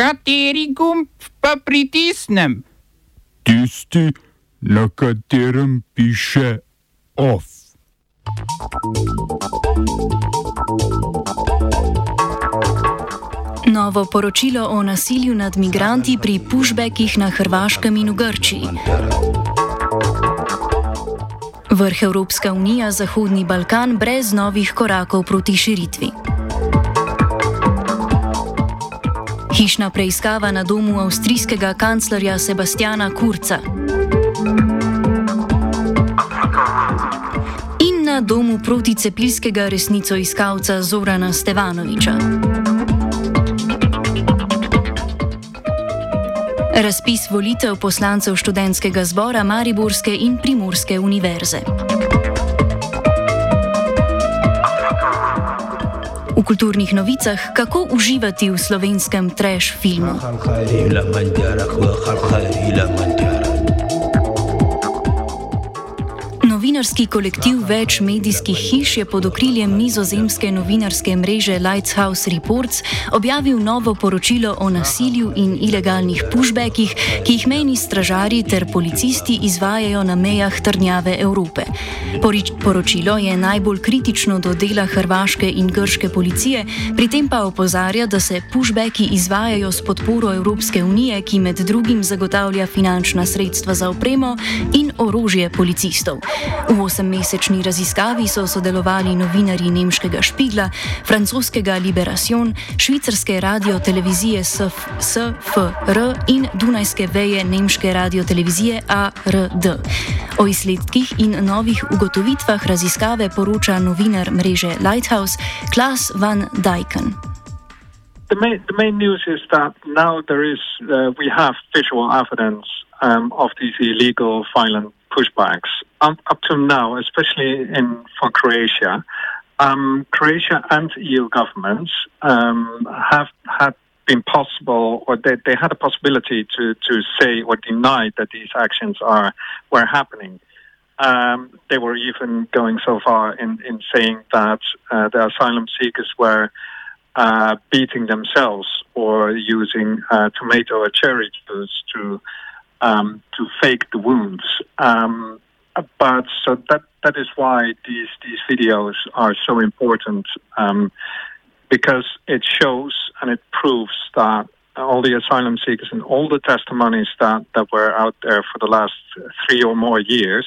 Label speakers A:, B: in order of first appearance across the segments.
A: Kateri gumb pa pritisnem?
B: Tisti, na katerem piše OF.
C: Novo poročilo o nasilju nad migranti pri pushbackih na Hrvaškem in v Grčiji. Vrh Evropska unija, Zahodni Balkan brez novih korakov proti širitvi. Hišna preiskava na domu avstrijskega kanclerja Sebastiana Kurca. In na domu proticepilskega resnicoiskalca Zorana Stevanoviča. Razpis volitev poslancev študentskega zbora Mariborske in Primorske univerze. V kulturnih novicah, kako uživati v slovenskem trash filmu. Novinarski kolektiv več medijskih hiš je pod okriljem nizozemske novinarske mreže Lighthouse Reports objavil novo poročilo o nasilju in ilegalnih pushbackih, ki jih mejni stražari ter policisti izvajajo na mejah trnjave Evrope. Porič poročilo je najbolj kritično do dela hrvaške in grške policije, pri tem pa opozarja, da se pushbacki izvajajo s podporo Evropske unije, ki med drugim zagotavlja finančna sredstva za opremo in orožje policistov. V osemmesečni raziskavi so sodelovali novinarji nemškega Špigla, francoskega Liberation, švicarske radiotelevizije SFR in dunajske veje nemške radiotelevizije ARD. O izsledkih in novih ugotovitvah raziskave poroča novinar mreže Lighthouse Klaas van Dijken.
D: The main, the main news is that now there is, uh, we have visual evidence um, of these illegal violent pushbacks. up, up to now, especially in for Croatia, um, Croatia and EU governments um, have had been possible, or they, they had a possibility to, to say or deny that these actions are were happening. Um, they were even going so far in, in saying that uh, the asylum seekers were uh, beating themselves or using uh, tomato or cherry juice to um, to fake the wounds. Um, but so that that is why these these videos are so important um, because it shows and it proves that all the asylum seekers and all the testimonies that, that were out there for the last three or more years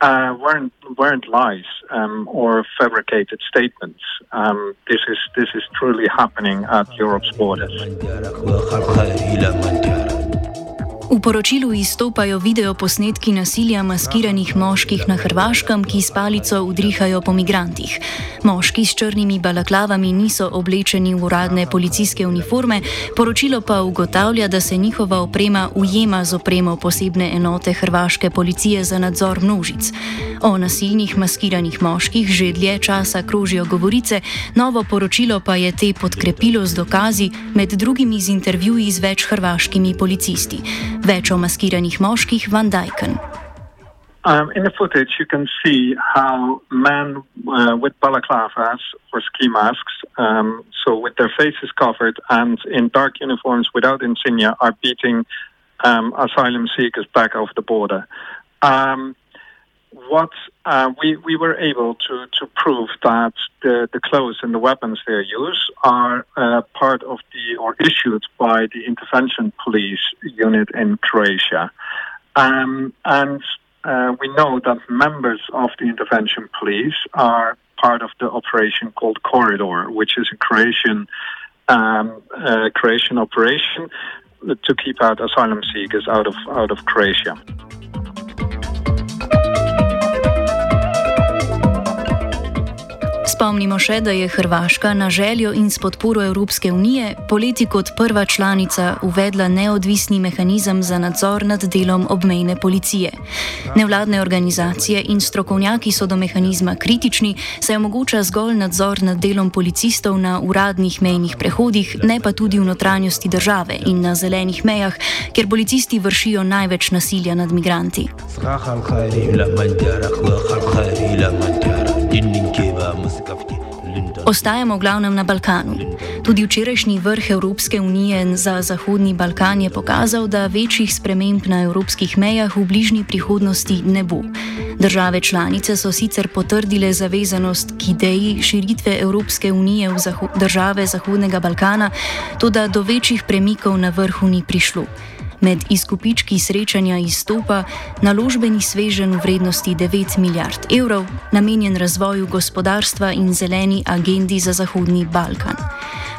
D: uh, weren't weren't lies um, or fabricated statements. Um, this is this is truly happening at Europe's borders.
C: V poročilu izstopajo videoposnetki nasilja maskiranih moških na Hrvaškem, ki s palico udrihajo po migrantih. Moški s črnimi balaklavami niso oblečeni v uradne policijske uniforme, poročilo pa ugotavlja, da se njihova oprema ujema z opremo posebne enote hrvaške policije za nadzor množic. O nasilnih maskiranih moških že dlje časa krožijo govorice, novo poročilo pa je te podkrepilo z dokazi, med drugimi z intervjuji z več hrvaškimi policisti. Več o maskiranih moških Van Dijken.
D: Um, in the footage, you can see how men uh, with balaclavas or ski masks, um, so with their faces covered and in dark uniforms without insignia, are beating um, asylum seekers back over the border. Um, what uh, we we were able to to prove that the the clothes and the weapons they use are uh, part of the or issued by the intervention police unit in Croatia, um, and uh, we know that members of the intervention police are part of the operation called Corridor, which is a Croatian um, uh, Croatian operation to keep out asylum seekers out of out of Croatia.
C: Spomnimo še, da je Hrvaška na željo in s podporo Evropske unije poleti kot prva članica uvedla neodvisni mehanizem za nadzor nad delom obmejne policije. Nevladne organizacije in strokovnjaki so do mehanizma kritični, saj omogoča zgolj nadzor nad delom policistov na uradnih mejnih prehodih, ne pa tudi v notranjosti države in na zelenih mejah, kjer policisti vršijo največ nasilja nad migranti. Din din ke ba musu kafke London Ostajamo v glavnem na Balkanu. Tudi včerajšnji vrh Evropske unije za Zahodni Balkan je pokazal, da večjih sprememb na evropskih mejah v bližnji prihodnosti ne bo. Države članice so sicer potrdile zavezanost k ideji širitve Evropske unije v zaho države Zahodnega Balkana, tudi do večjih premikov na vrhu ni prišlo. Med izkupički srečanja izstopa naložbeni svežen v vrednosti 9 milijard evrov, namenjen razvoju gospodarstva in zeleni agendi za Zahodni Balkan.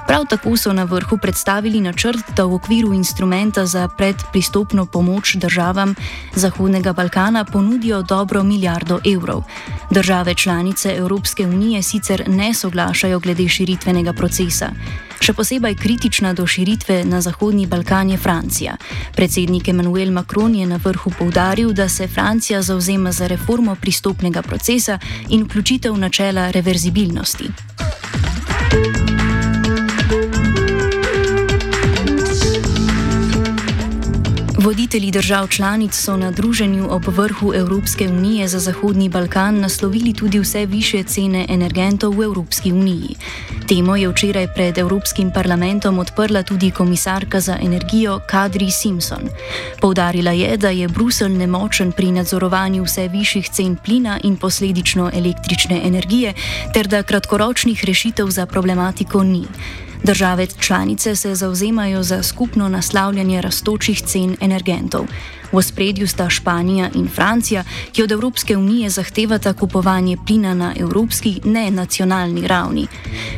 C: Prav tako so na vrhu predstavili načrt, da v okviru instrumenta za predpristopno pomoč državam Zahodnega Balkana ponudijo dobro milijardo evrov. Države članice Evropske unije sicer ne soglašajo glede širitvenega procesa. Še posebej kritična do širitve na Zahodni Balkan je Francija. Predsednik Emmanuel Macron je na vrhu povdaril, da se Francija zauzema za reformo pristopnega procesa in vključitev načela reverzibilnosti. thank you Voditelji držav članic so na druženju ob vrhu Evropske unije za Zahodni Balkan naslovili tudi vse više cene energentov v Evropski uniji. Temo je včeraj pred Evropskim parlamentom odprla tudi komisarka za energijo Kadri Simpson. Poudarila je, da je Bruselj nemočen pri nadzorovanju vse višjih cen plina in posledično električne energije, ter da kratkoročnih rešitev za problematiko ni. Države članice se zauzemajo za skupno naslavljanje rastočih cen energentov. V spredju sta Španija in Francija, ki od Evropske unije zahtevata kupovanje plina na evropski, ne nacionalni ravni.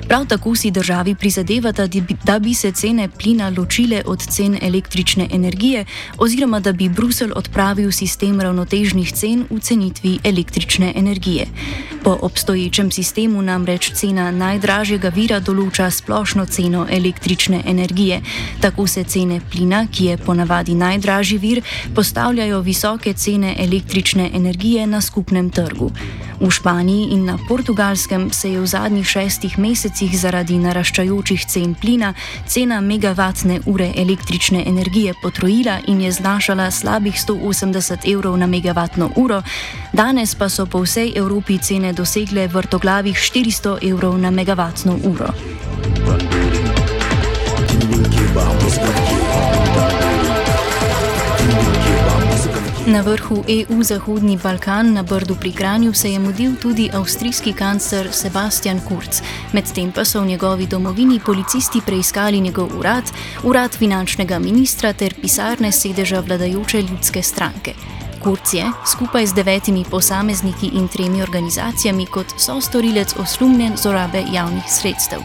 C: Prav tako si državi prizadevata, da bi se cene plina ločile od cen električne energije, oziroma da bi Brusel odpravil sistem ravnotežnih cen v cenitvi električne energije. Po obstoječem sistemu namreč cena najdražjega vira določa splošno ceno električne energije. Tako se cene plina, ki je ponavadi najdražji vir, postavljajo visoke cene električne energije na skupnem trgu. V Španiji in na Portugalskem se je v zadnjih šestih mesecih zaradi naraščajočih cen plina cena megavatne ure električne energije potrojila in je znašala slabih 180 evrov na megavatno uro, danes pa so po vsej Evropi cene dosegle vrtoglavih 400 evrov na megavatno uro. Na vrhu EU Zahodni Balkan na Brdu pri Kranju se je mudil tudi avstrijski kancler Sebastian Kurz. Medtem pa so v njegovi domovini policisti preiskali njegov urad, urad finančnega ministra ter pisarne sedeža vladajoče ljudske stranke. Kurz je skupaj z devetimi posamezniki in tremi organizacijami kot sostorilec osumljen zorabe javnih sredstev.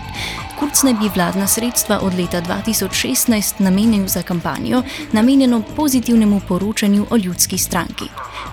C: Kurz ne bi vladna sredstva od leta 2016 namenil za kampanjo, namenjeno pozitivnemu poročanju o ljudski stranki.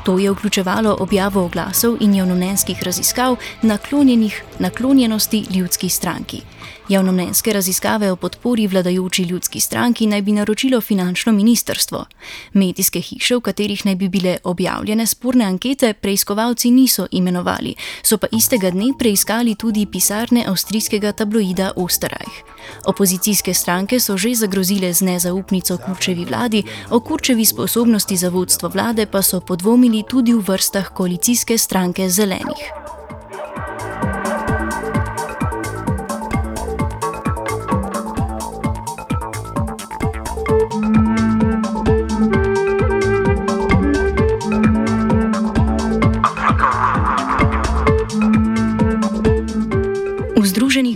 C: To je vključevalo objavo oglasov in javnomnenjskih raziskav naklonjenih naklonjenosti ljudski stranki. Javnomnenjske raziskave o podpori vladajoči ljudski stranki naj bi naročilo finančno ministrstvo. Medijske hiše, v katerih naj bi bile objavljene sporne ankete, preiskovalci niso imenovali, so pa istega dne preiskali tudi pisarne avstrijskega tabloida Osterreich. Opozicijske stranke so že zagrozile z nezaupnico Kurčevi vladi, o Kurčevi sposobnosti za vodstvo vlade pa so podvomili tudi v vrstah koalicijske stranke Zelenih.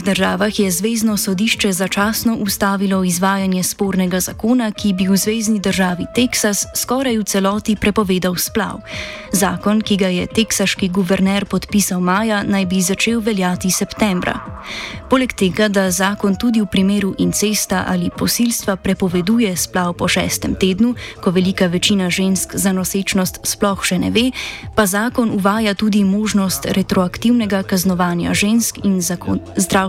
C: Državah je Zvezdno sodišče začasno ustavilo izvajanje spornega zakona, ki bi v zvezdni državi Teksas skoraj v celoti prepovedal splav. Zakon, ki ga je teksaški guverner podpisal maja, naj bi začel veljati septembra. Poleg tega, da zakon tudi v primeru incesta ali posilstva prepoveduje splav po šestem tednu, ko velika večina žensk za nosečnost sploh še ne ve, pa zakon uvaja tudi možnost retroaktivnega kaznovanja žensk in zakon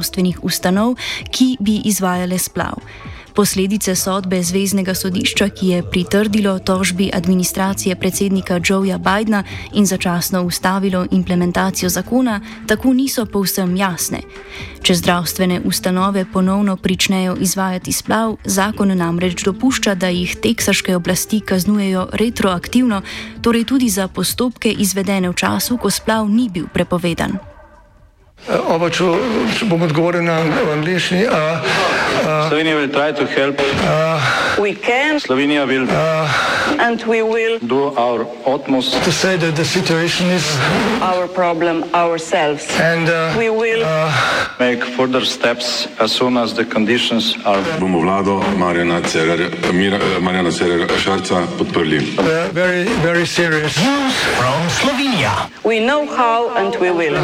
C: zdravstvenih ustanov, ki bi izvajale splav. Posledice sodbe Zvezdnega sodišča, ki je pritrdilo tožbi administracije predsednika Joeja Bidna in začasno ustavilo implementacijo zakona, tako niso povsem jasne. Če zdravstvene ustanove ponovno pričnejo izvajati splav, zakon namreč dopušča, da jih teksaške oblasti kaznujejo retroaktivno, torej tudi za postopke izvedene v času, ko splav ni bil prepovedan.
E: Oba, če, če bom odgovoril na angliški.
F: Slovenija will try to help.
G: Uh, we can.
F: Slovenija will.
G: Uh, and we will
F: do our utmost
E: to say that the situation is
G: our problem ourselves.
E: And uh,
G: we will uh,
F: make further steps as soon as the conditions are.
H: Bomo vlado Marjana Cererja, Marjana Cererja Šarca podprli.
E: Uh, very, very serious.
I: From Slovenia.
G: We know how and we will.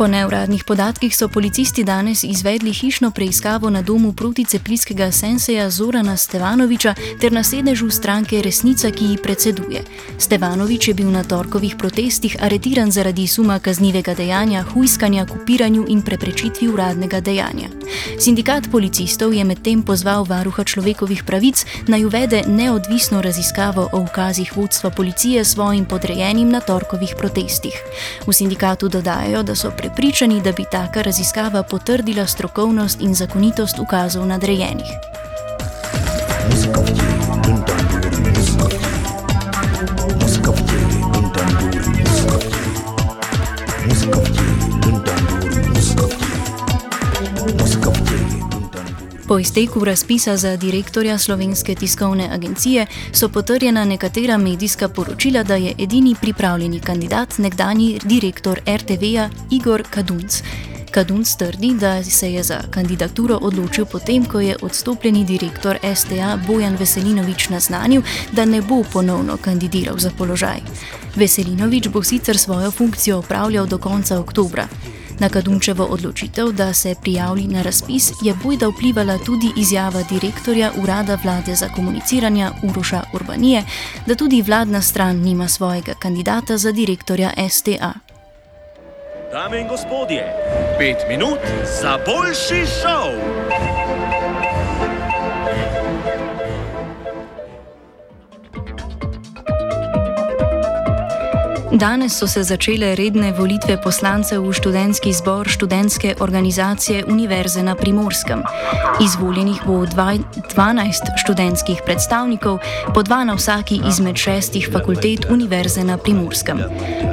C: Po neuradnih podatkih so policisti danes izvedli hišno preiskavo na domu proticeplijskega senseja Zorana Stevanoviča ter na sedežu stranke Resnica, ki ji predseduje. Stevanovič je bil na torkovih protestih aretiran zaradi suma kaznivega dejanja, huiskanja, kupiranju in preprečitvi uradnega dejanja. Sindikat policistov je medtem pozval varuha človekovih pravic naj uvede neodvisno raziskavo o ukazih vodstva policije svojim podrejenim na torkovih protestih. V sindikatu dodajajo, da so prepričani, prepričani, da bi taka raziskava potrdila strokovnost in zakonitost ukazov nadrejenih. Po izteku razpisa za direktorja Slovenske tiskovne agencije so potrjena nekatera medijska poročila, da je edini pripravljeni kandidat nekdani direktor RTV-ja Igor Kadunc. Kadunc trdi, da se je za kandidaturo odločil potem, ko je odstopljeni direktor STA Bojan Veselinovič naznanil, da ne bo ponovno kandidiral za položaj. Veselinovič bo sicer svojo funkcijo opravljal do konca oktobra. Na Kadunčevo odločitev, da se prijavi na razpis, je bojda vplivala tudi izjava direktorja Urada vlade za komuniciranje Uroša Urbanije, da tudi vladna stran nima svojega kandidata za direktorja STA.
I: Dame in gospodje, pet minut za boljši šov!
C: Danes so se začele redne volitve poslancev v študentski zbor študentske organizacije Univerze na Primorskem. Izvoljenih bo 12 študentskih predstavnikov, po dva na vsaki izmed šestih fakultet Univerze na Primorskem.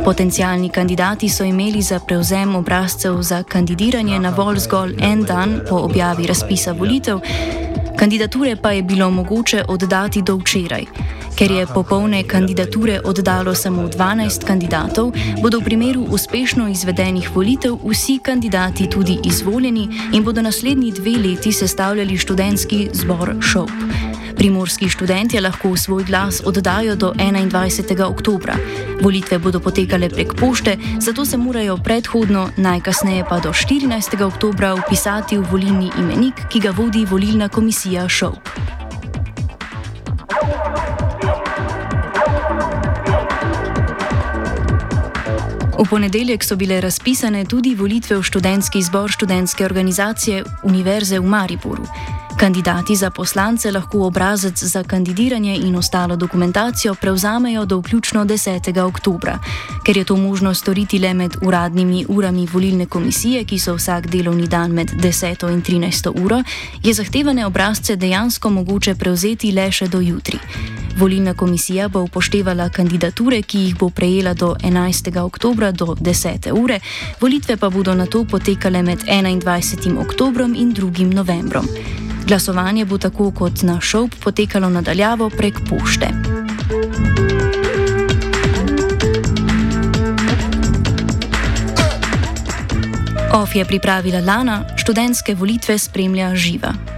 C: Potencijalni kandidati so imeli za prevzem obrazcev za kandidiranje na vol zgolj en dan po objavi razpisa volitev, kandidature pa je bilo mogoče oddati do včeraj. Ker je popolne kandidature oddalo samo 12 kandidatov, bodo v primeru uspešno izvedenih volitev vsi kandidati tudi izvoljeni in bodo naslednji dve leti sestavljali študentski zbor ŠOP. Primorski študentje lahko svoj glas oddajo do 21. oktobra. Volitve bodo potekale prek pošte, zato se morajo predhodno, najkasneje pa do 14. oktobra, upisati v volilni imenik, ki ga vodi volilna komisija ŠOP. V ponedeljek so bile razpisane tudi volitve v študentski zbor študentske organizacije Univerze v Mariboru. Kandidati za poslance lahko obrazec za kandidiranje in ostalo dokumentacijo prevzamejo do vključno 10. oktobra. Ker je to možno storiti le med uradnimi urami volilne komisije, ki so vsak delovni dan med 10. in 13. uro, je zahtevane obrazce dejansko mogoče prevzeti le še do jutri. Volilna komisija bo upoštevala kandidature, ki jih bo prejela do 11. oktobra do 10. ure, volitve pa bodo na to potekale med 21. oktobrom in 2. novembrom. Glasovanje bo tako kot na šov potekalo nadaljavo prek pošte. OF je pripravila Lana, študentske volitve spremlja živa.